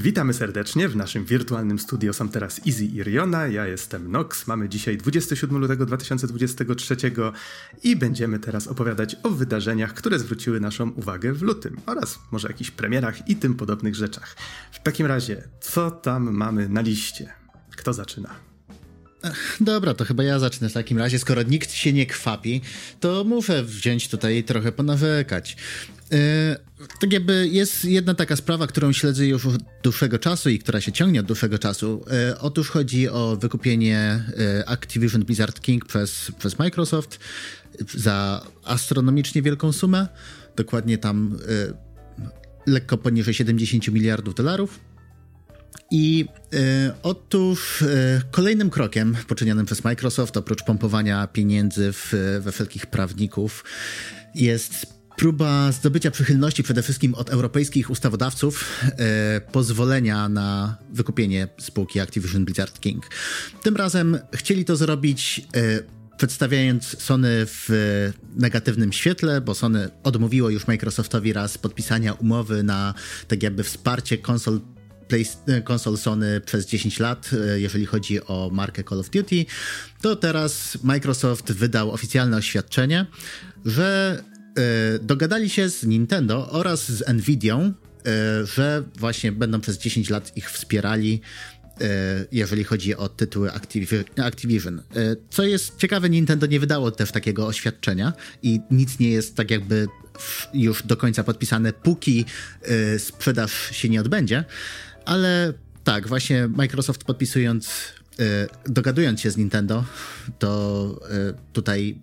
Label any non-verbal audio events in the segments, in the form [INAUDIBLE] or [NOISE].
Witamy serdecznie w naszym wirtualnym studio. Są teraz Easy i Riona. Ja jestem Nox. Mamy dzisiaj 27 lutego 2023 i będziemy teraz opowiadać o wydarzeniach, które zwróciły naszą uwagę w lutym oraz może jakichś premierach i tym podobnych rzeczach. W takim razie, co tam mamy na liście? Kto zaczyna? Dobra, to chyba ja zacznę w takim razie. Skoro nikt się nie kwapi, to muszę wziąć tutaj trochę ponawykać. Yy, tak jakby jest jedna taka sprawa, którą śledzę już od dłuższego czasu i która się ciągnie od dłuższego czasu. Yy, otóż chodzi o wykupienie yy, Activision Blizzard King przez, przez Microsoft za astronomicznie wielką sumę. Dokładnie tam lekko poniżej 70 miliardów dolarów. I e, otóż e, kolejnym krokiem poczynionym przez Microsoft, oprócz pompowania pieniędzy w, we wszelkich prawników, jest próba zdobycia przychylności przede wszystkim od europejskich ustawodawców e, pozwolenia na wykupienie spółki Activision Blizzard King. Tym razem chcieli to zrobić przedstawiając Sony w negatywnym świetle, bo Sony odmówiło już Microsoftowi raz podpisania umowy na tak jakby wsparcie konsol Play, konsol Sony przez 10 lat, e, jeżeli chodzi o markę Call of Duty, to teraz Microsoft wydał oficjalne oświadczenie, że e, dogadali się z Nintendo oraz z Nvidią, e, że właśnie będą przez 10 lat ich wspierali jeżeli chodzi o tytuły Activision. Co jest ciekawe, Nintendo nie wydało też takiego oświadczenia i nic nie jest tak jakby już do końca podpisane, póki sprzedaż się nie odbędzie. Ale tak, właśnie Microsoft podpisując, dogadując się z Nintendo, to tutaj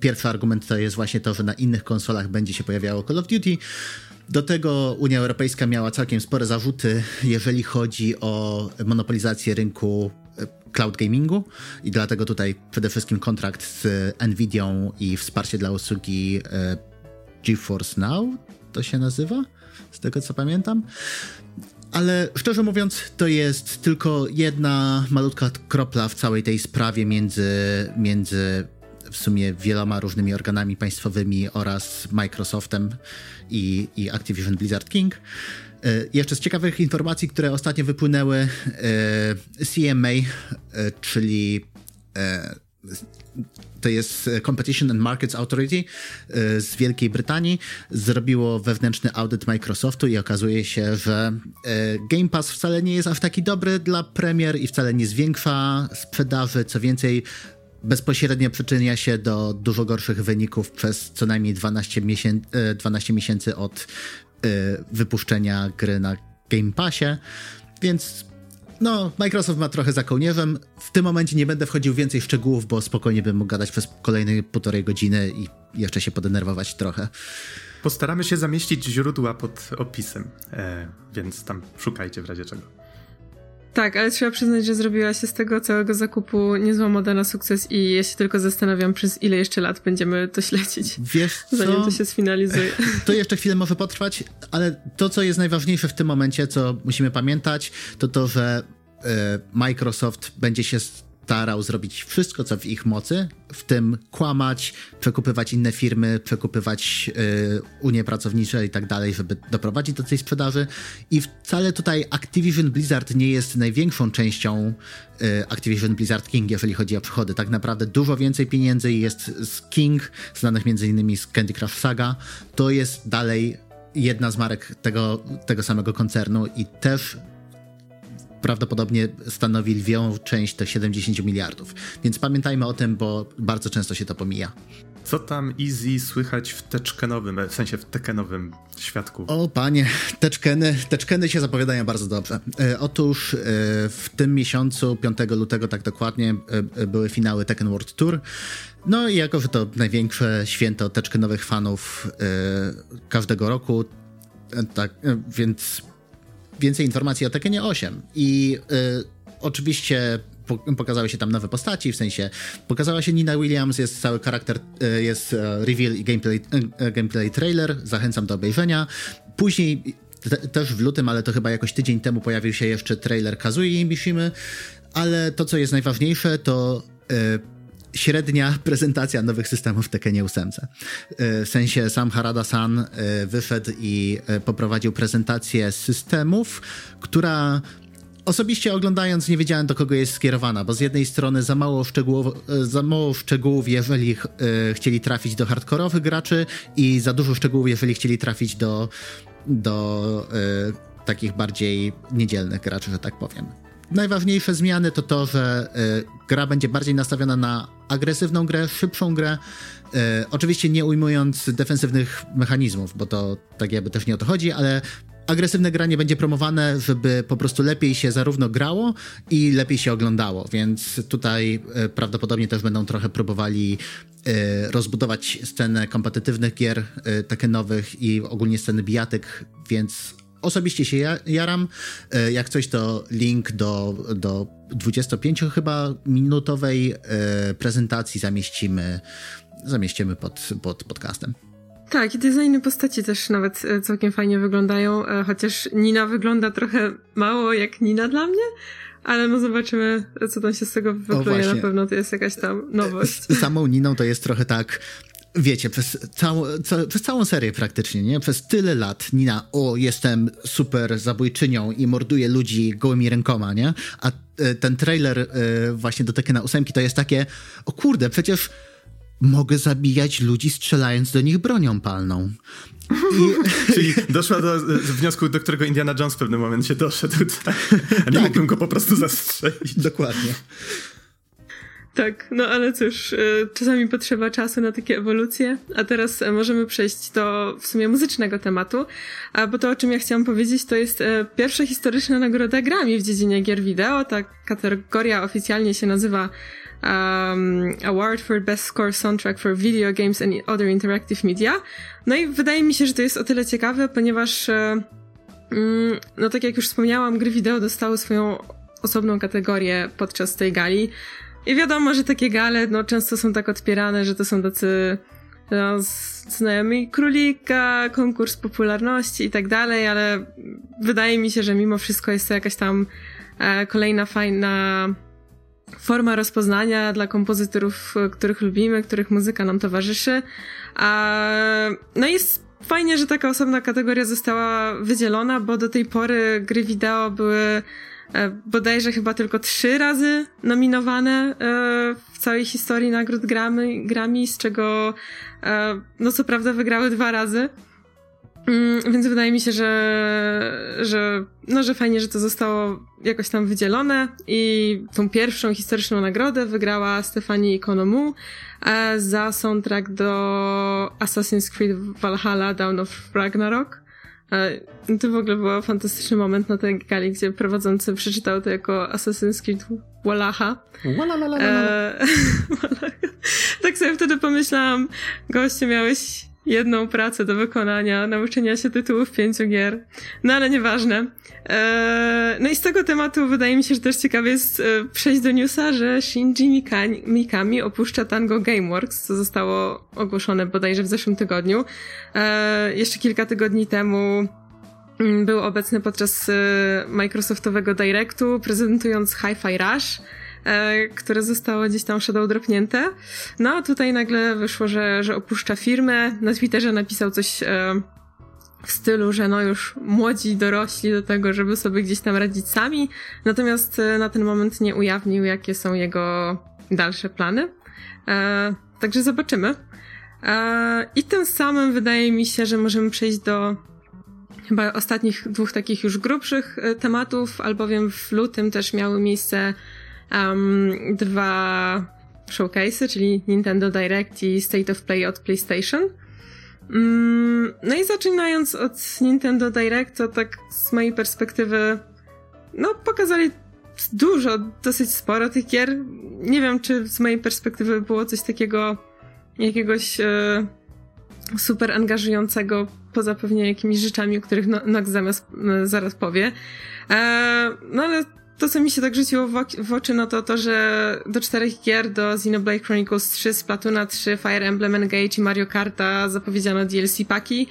pierwszy argument to jest właśnie to, że na innych konsolach będzie się pojawiało Call of Duty. Do tego Unia Europejska miała całkiem spore zarzuty, jeżeli chodzi o monopolizację rynku e, cloud gamingu i dlatego tutaj przede wszystkim kontrakt z Nvidią i wsparcie dla usługi GeForce Now to się nazywa, z tego co pamiętam. Ale szczerze mówiąc, to jest tylko jedna malutka kropla w całej tej sprawie między, między w sumie wieloma różnymi organami państwowymi oraz Microsoftem i, i Activision Blizzard King. E, jeszcze z ciekawych informacji, które ostatnio wypłynęły, e, CMA, e, czyli to jest Competition and Markets Authority z Wielkiej Brytanii, zrobiło wewnętrzny audyt Microsoftu i okazuje się, że Game Pass wcale nie jest aż taki dobry dla premier i wcale nie zwiększa sprzedaży. Co więcej, bezpośrednio przyczynia się do dużo gorszych wyników przez co najmniej 12, miesię 12 miesięcy od y, wypuszczenia gry na Game Passie. Więc no, Microsoft ma trochę za kołnierzem. W tym momencie nie będę wchodził więcej szczegółów, bo spokojnie bym mógł gadać przez kolejne półtorej godziny i jeszcze się podenerwować trochę. Postaramy się zamieścić źródła pod opisem, e, więc tam szukajcie w razie czego. Tak, ale trzeba przyznać, że zrobiła się z tego całego zakupu niezła moda na sukces i ja się tylko zastanawiam, przez ile jeszcze lat będziemy to śledzić. Wiesz co? Zanim to się sfinalizuje. To jeszcze chwilę może potrwać, ale to, co jest najważniejsze w tym momencie, co musimy pamiętać, to to, że e, Microsoft będzie się starał zrobić wszystko, co w ich mocy, w tym kłamać, przekupywać inne firmy, przekupywać y, unie pracownicze i tak dalej, żeby doprowadzić do tej sprzedaży. I wcale tutaj Activision Blizzard nie jest największą częścią y, Activision Blizzard King, jeżeli chodzi o przychody. Tak naprawdę dużo więcej pieniędzy jest z King, znanych m.in. z Candy Crush Saga. To jest dalej jedna z marek tego, tego samego koncernu i też prawdopodobnie stanowi lwią część tych 70 miliardów. Więc pamiętajmy o tym, bo bardzo często się to pomija. Co tam Easy słychać w teczkenowym, w sensie w tekenowym świadku? O panie, teczkeny, teczkeny się zapowiadają bardzo dobrze. E, otóż e, w tym miesiącu, 5 lutego tak dokładnie, e, były finały Tekken World Tour. No i jako, że to największe święto teczkenowych fanów e, każdego roku, e, tak, e, więc więcej informacji o Tekkenie 8 i y, oczywiście pokazały się tam nowe postaci, w sensie pokazała się Nina Williams, jest cały charakter, y, jest y, reveal i gameplay, gameplay trailer, zachęcam do obejrzenia. Później te, też w lutym, ale to chyba jakoś tydzień temu pojawił się jeszcze trailer Kazui Mishimy, ale to co jest najważniejsze to średnia prezentacja nowych systemów w Tekenie 8. W sensie sam Harada-san wyszedł i poprowadził prezentację systemów, która Osobiście oglądając nie wiedziałem do kogo jest skierowana, bo z jednej strony za mało, szczegółów, za mało szczegółów, jeżeli e, chcieli trafić do hardkorowych graczy i za dużo szczegółów, jeżeli chcieli trafić do, do e, takich bardziej niedzielnych graczy, że tak powiem. Najważniejsze zmiany to to, że e, gra będzie bardziej nastawiona na agresywną grę, szybszą grę, oczywiście nie ujmując defensywnych mechanizmów, bo to tak jakby też nie o to chodzi, ale agresywne granie będzie promowane, żeby po prostu lepiej się zarówno grało i lepiej się oglądało, więc tutaj e, prawdopodobnie też będą trochę próbowali rozbudować scenę kompetytywnych gier e, tekenowych i ogólnie sceny bijatyk, więc osobiście się jaram. Jak coś, to link do, do 25 chyba minutowej prezentacji zamieścimy, zamieścimy pod, pod podcastem. Tak, i designy postaci też nawet e, całkiem fajnie wyglądają, e, chociaż Nina wygląda trochę mało jak Nina dla mnie, ale no zobaczymy, co tam się z tego wypluje. Na pewno to jest jakaś tam nowość. Z samą Niną to jest trochę tak, wiecie, przez całą, ca, przez całą serię praktycznie, nie? Przez tyle lat Nina, o, jestem super zabójczynią i morduję ludzi gołymi rękoma, nie? A e, ten trailer właśnie do Tekena 8 to jest takie, o kurde, przecież mogę zabijać ludzi strzelając do nich bronią palną. I... [LAUGHS] Czyli doszła do wniosku, do którego Indiana Jones w pewnym momencie doszedł. Tak? A nie tak. mógłbym go po prostu zastrzelić. Dokładnie. Tak, no ale cóż, e, czasami potrzeba czasu na takie ewolucje, a teraz e, możemy przejść do w sumie muzycznego tematu, bo to o czym ja chciałam powiedzieć to jest e, pierwsza historyczna nagroda Grammy w dziedzinie gier wideo. Ta kategoria oficjalnie się nazywa um, Award for Best Score Soundtrack for Video Games and Other Interactive Media. No i wydaje mi się, że to jest o tyle ciekawe, ponieważ mm, no tak jak już wspomniałam, gry wideo dostały swoją osobną kategorię podczas tej gali. I wiadomo, że takie gale no, często są tak odpierane, że to są tacy no, znajomi królika, konkurs popularności i tak dalej, ale wydaje mi się, że mimo wszystko jest to jakaś tam e, kolejna fajna forma rozpoznania dla kompozytorów, których lubimy, których muzyka nam towarzyszy. A, no jest fajnie, że taka osobna kategoria została wydzielona, bo do tej pory gry wideo były e, bodajże chyba tylko trzy razy nominowane e, w całej historii nagród Grammy, Grammy z czego e, no co prawda wygrały dwa razy. Mm, więc wydaje mi się, że, że, no, że fajnie, że to zostało jakoś tam wydzielone i tą pierwszą historyczną nagrodę wygrała Stefani Konomu e, za soundtrack do Assassin's Creed Valhalla Dawn of Ragnarok. To w ogóle był fantastyczny moment na tej gali, gdzie prowadzący przeczytał to jako Assassin's Creed Wallacha. E, [LAUGHS] tak sobie wtedy pomyślałam, goście miałeś jedną pracę do wykonania, nauczenia się tytułów pięciu gier. No ale nieważne. Eee, no i z tego tematu wydaje mi się, że też ciekawie jest e, przejść do newsa, że Shinji Mikami opuszcza Tango Gameworks, co zostało ogłoszone bodajże w zeszłym tygodniu. Eee, jeszcze kilka tygodni temu mm, był obecny podczas e, Microsoftowego Directu, prezentując Hi-Fi Rush, które zostało gdzieś tam shadow dropnięte. No a tutaj nagle wyszło, że, że opuszcza firmę. Na Twitterze napisał coś e, w stylu, że no już młodzi dorośli do tego, żeby sobie gdzieś tam radzić sami. Natomiast e, na ten moment nie ujawnił, jakie są jego dalsze plany. Także zobaczymy. I tym samym wydaje mi się, że możemy przejść do chyba ostatnich dwóch takich już grubszych tematów, albowiem w lutym też miały miejsce um, dwa showcase'y, czyli Nintendo Direct i State of Play od PlayStation. Um, no i zaczynając od Nintendo Direct, to tak z mojej perspektywy, no pokazali dużo, dosyć sporo tych gier. Nie wiem, czy z mojej perspektywy było coś takiego, jakiegoś e, super angażującego, poza pewnie jakimiś rzeczami, o których no, Nox zamiast, zaraz powie. E, no ale to, co mi się tak rzuciło w, w, oczy, no to to, że do czterech gier, do Xenoblade Chronicles 3, Splatuna 3, Fire Emblem Engage i Mario Karta zapowiedziano DLC paki,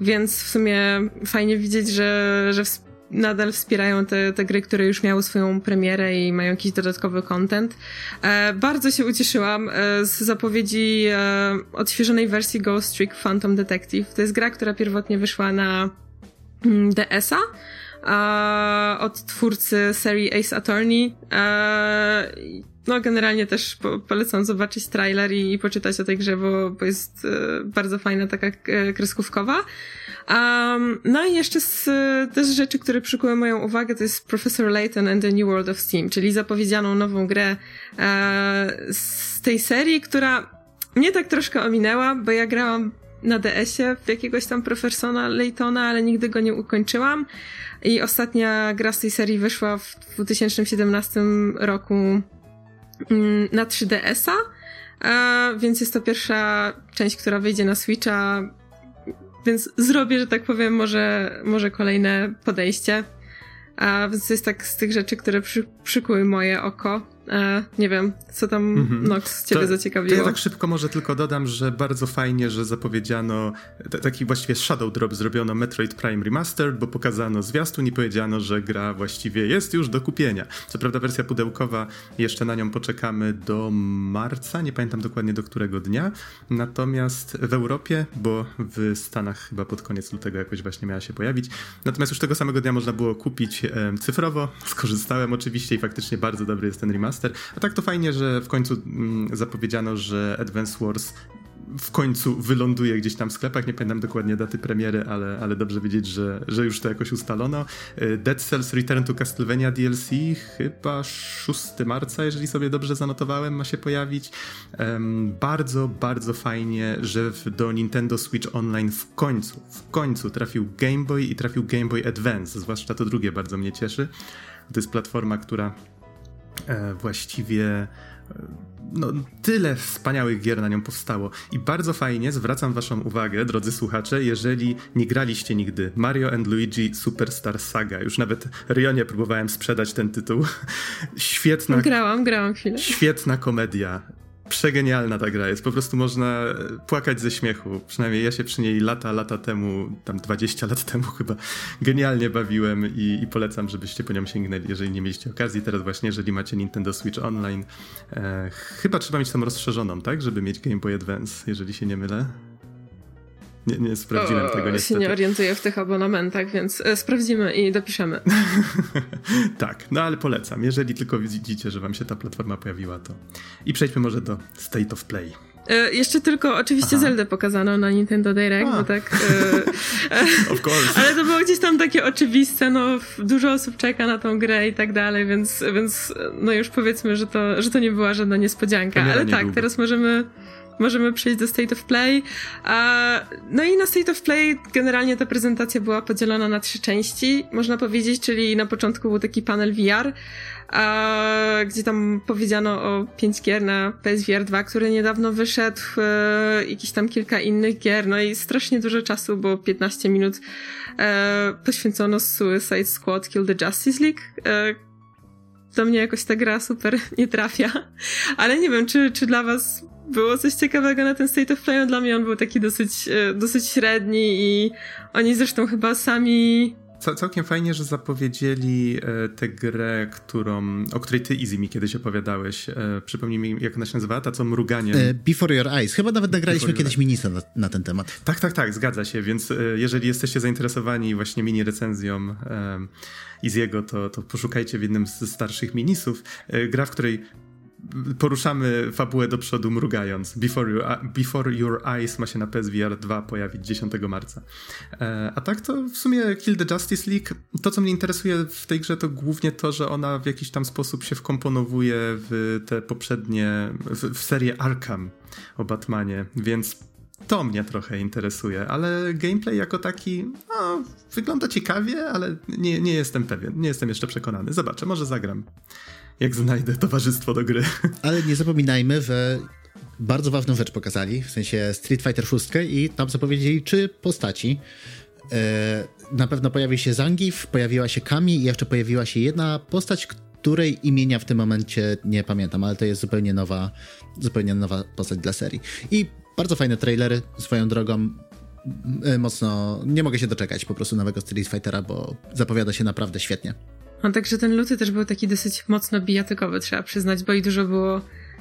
więc w sumie fajnie widzieć, że, że nadal wspierają te, te gry, które już miały swoją premierę i mają jakiś dodatkowy content. E, bardzo się ucieszyłam e, z zapowiedzi e, odświeżonej wersji Ghost Trick Phantom Detective. To jest gra, która pierwotnie wyszła na mm, DS-a od twórcy serii Ace Attorney. E, no, generalnie też po, polecam zobaczyć trailer i, i, poczytać o tej grze, bo, bo jest e, bardzo fajna, taka e, kreskówkowa. Um, no i jeszcze z też rzeczy, które przykuły moją uwagę, to jest Professor Layton and the New World of Steam, czyli zapowiedzianą nową grę e, z tej serii, która mnie tak troszkę ominęła, bo ja grałam na DS-ie jakiegoś tam Profesora Laytona, ale nigdy go nie ukończyłam. I ostatnia gra z tej serii wyszła w 2017 roku mm, na 3DS-a, więc jest to pierwsza część, która wyjdzie na Switcha, więc zrobię, że tak powiem, może, może kolejne podejście. A więc to jest tak z tych rzeczy, które przy, przykuły moje oko. E, nie wiem, co tam -hmm. Nox ciebie to, zaciekawiło. To ja tak szybko może tylko dodam, że bardzo fajnie, że zapowiedziano taki właściwie shadow drop zrobiono Metroid Prime Remastered, bo pokazano zwiastun i powiedziano, że gra właściwie jest już do kupienia. Co prawda wersja pudełkowa, jeszcze na nią poczekamy do marca, nie pamiętam dokładnie do którego dnia, natomiast w Europie, bo w Stanach chyba pod koniec lutego jakoś właśnie miała się pojawić, natomiast już tego samego dnia można było kupić e, cyfrowo, skorzystałem oczywiście i faktycznie bardzo dobry jest ten remaster, remaster. A tak to fajnie, że w końcu mm, zapowiedziano, że Advance Wars w końcu wyląduje gdzieś tam w sklepach. Nie pamiętam dokładnie daty premiery, ale, ale dobrze wiedzieć, że, że już to jakoś ustalono. Y, Dead Cells Return to Castlevania DLC chyba 6 marca, jeżeli sobie dobrze zanotowałem, ma się pojawić. Um, bardzo, bardzo fajnie, że do Nintendo Switch Online w końcu, w końcu trafił Game Boy i trafił Game Boy Advance. Zwłaszcza to drugie bardzo mnie cieszy. To jest platforma, która E, właściwie e, no, tyle wspaniałych gier na nią powstało. I bardzo fajnie zwracam Waszą uwagę, drodzy słuchacze, jeżeli nie graliście nigdy Mario and Luigi Superstar Saga. Już nawet Rionie próbowałem sprzedać ten tytuł. [LAUGHS] Świetna. Grałam, grałam chwilę. Świetna komedia przegenialna ta gra jest. Po prostu można płakać ze śmiechu. Przynajmniej ja się przy niej lata, lata temu, tam 20 lat temu chyba, genialnie bawiłem i, i polecam, żebyście po nią sięgnęli, jeżeli nie mieliście okazji. Teraz właśnie, jeżeli macie Nintendo Switch Online, e, chyba trzeba mieć tam rozszerzoną, tak? Żeby mieć Game Boy Advance, jeżeli się nie mylę. Nie, nie sprawdziłem o, tego niestety. się nie orientuję w tych abonamentach, więc e, sprawdzimy i dopiszemy. [LAUGHS] tak, no ale polecam. Jeżeli tylko widzicie, że wam się ta platforma pojawiła, to... I przejdźmy może do State of Play. E, jeszcze tylko oczywiście Aha. Zeldę pokazano na Nintendo Direct, A. bo tak. E, [LAUGHS] of course. [LAUGHS] Ale to było gdzieś tam takie oczywiste, no dużo osób czeka na tą grę i tak dalej, więc, więc no już powiedzmy, że to, że to nie była żadna niespodzianka. Ale tak, teraz możemy możemy przejść do State of Play. No i na State of Play generalnie ta prezentacja była podzielona na trzy części, można powiedzieć, czyli na początku był taki panel VR, gdzie tam powiedziano o pięć gier na PSVR 2, który niedawno wyszedł, e, jakiś tam kilka innych gier, no i strasznie dużo czasu, bo 15 minut e, poświęcono Suicide Squad Kill the Justice League, e, do mnie jakoś ta gra super [LAUGHS] nie trafia. Ale nie wiem, czy, czy dla was było coś ciekawego na ten State of Play? Dla mnie on był taki dosyć, e, dosyć średni i oni zresztą chyba sami całkiem fajnie, że zapowiedzieli e, tę grę, którą, o której ty, Easy, mi kiedyś opowiadałeś. E, przypomnij mi, jak ona się nazywa? Ta, co mruganiem. Before Your Eyes. Chyba nawet nagraliśmy kiedyś minisa na, na, ten temat. Tak, tak, tak, zgadza się. Więc jeżeli jesteście zainteresowani właśnie mini recenzją Easy'ego, to, to poszukajcie w jednym z starszych minisów. Gra, w której poruszamy fabułę do przodu mrugając. Before Your, Before Your Eyes ma się na PSVR 2 pojawić 10 marca. E, a tak to w sumie Kill the Justice League, to co mnie interesuje w tej grze to głównie to, że ona w jakiś tam sposób się wkomponowuje w te poprzednie, w, w serię Arkham o Batmanie, więc to mnie trochę interesuje, ale gameplay jako taki no, wygląda ciekawie, ale nie, nie jestem pewien, nie jestem jeszcze przekonany. Zobaczę, może zagram jak znajdę towarzystwo do gry. Ale nie zapominajmy, że bardzo ważną rzecz pokazali, w sensie Street Fighter 6 i tam zapowiedzieli trzy postaci. E, na pewno pojawi się Zangief, pojawiła się Kami i jeszcze pojawiła się jedna postać, której imienia w tym momencie nie pamiętam, ale to jest zupełnie nowa, zupełnie nowa postać dla serii. I bardzo fajne trailery swoją drogą mocno, nie mogę się doczekać po prostu nowego Street Fightera, bo zapowiada się naprawdę świetnie. No także ten luty też był taki dosyć mocno bijatykowy, trzeba przyznać, bo i dużo było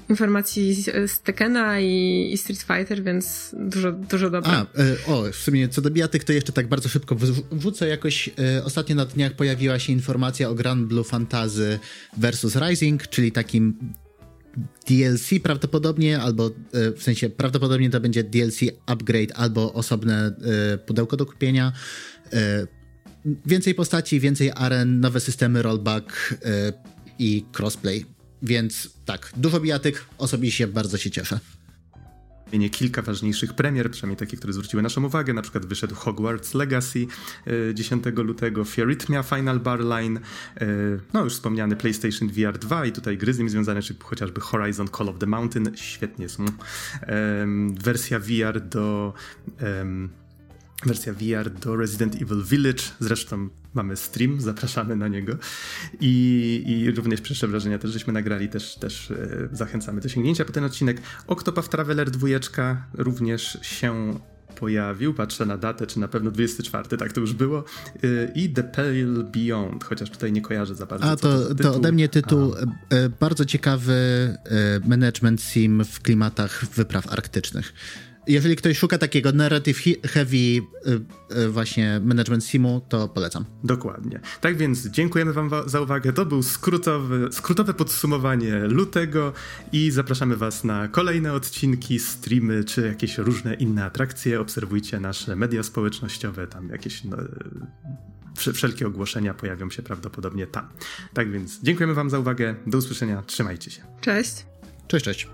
informacji z Tekena i, i, Street Fighter, więc dużo, dużo dobre. A, e, o, w sumie co do bijatyk, to jeszcze tak bardzo szybko wrzucę jakoś, e, ostatnio na dniach pojawiła się informacja o Grand Blue Fantasy versus Rising, czyli takim DLC prawdopodobnie, albo e, w sensie prawdopodobnie to będzie DLC upgrade albo osobne e, pudełko do kupienia. Więcej postaci, więcej aren, nowe systemy rollback i crossplay. Więc tak, dużo bijatyk, osobiście bardzo się cieszę wymienię kilka ważniejszych premier, przynajmniej takie, które zwróciły naszą uwagę. Na przykład wyszedł Hogwarts Legacy 10 e, lutego, Fiorytmia Final Bar Line, e, no już wspomniany PlayStation VR 2 i tutaj gry z nim związane, czy chociażby Horizon Call of the Mountain, świetnie są. Wersja VR do wersja VR do Resident Evil Village. Zresztą mamy stream, zapraszamy na niego. I, i również pierwsze wrażenia też żeśmy nagrali, też, też e, zachęcamy do sięgnięcia po ten odcinek. Octopath Traveler 2 również się pojawił, patrzę na datę, czy na pewno 24, tak to już było. E, I The Pale Beyond, chociaż tutaj nie kojarzę za bardzo. A to, to ode mnie tytuł A. E, bardzo ciekawy management sim w klimatach wypraw arktycznych jeżeli ktoś szuka takiego narrative heavy y, y, właśnie management simu, to polecam. Dokładnie. Tak więc dziękujemy wam za uwagę. To był skrótowy, skrótowe podsumowanie lutego i zapraszamy was na kolejne odcinki, streamy czy jakieś różne inne atrakcje. Obserwujcie nasze media społecznościowe, tam jakieś no, wszelkie ogłoszenia pojawią się prawdopodobnie tam. Tak więc dziękujemy wam za uwagę. Do usłyszenia. Trzymajcie się. Cześć. Cześć, cześć.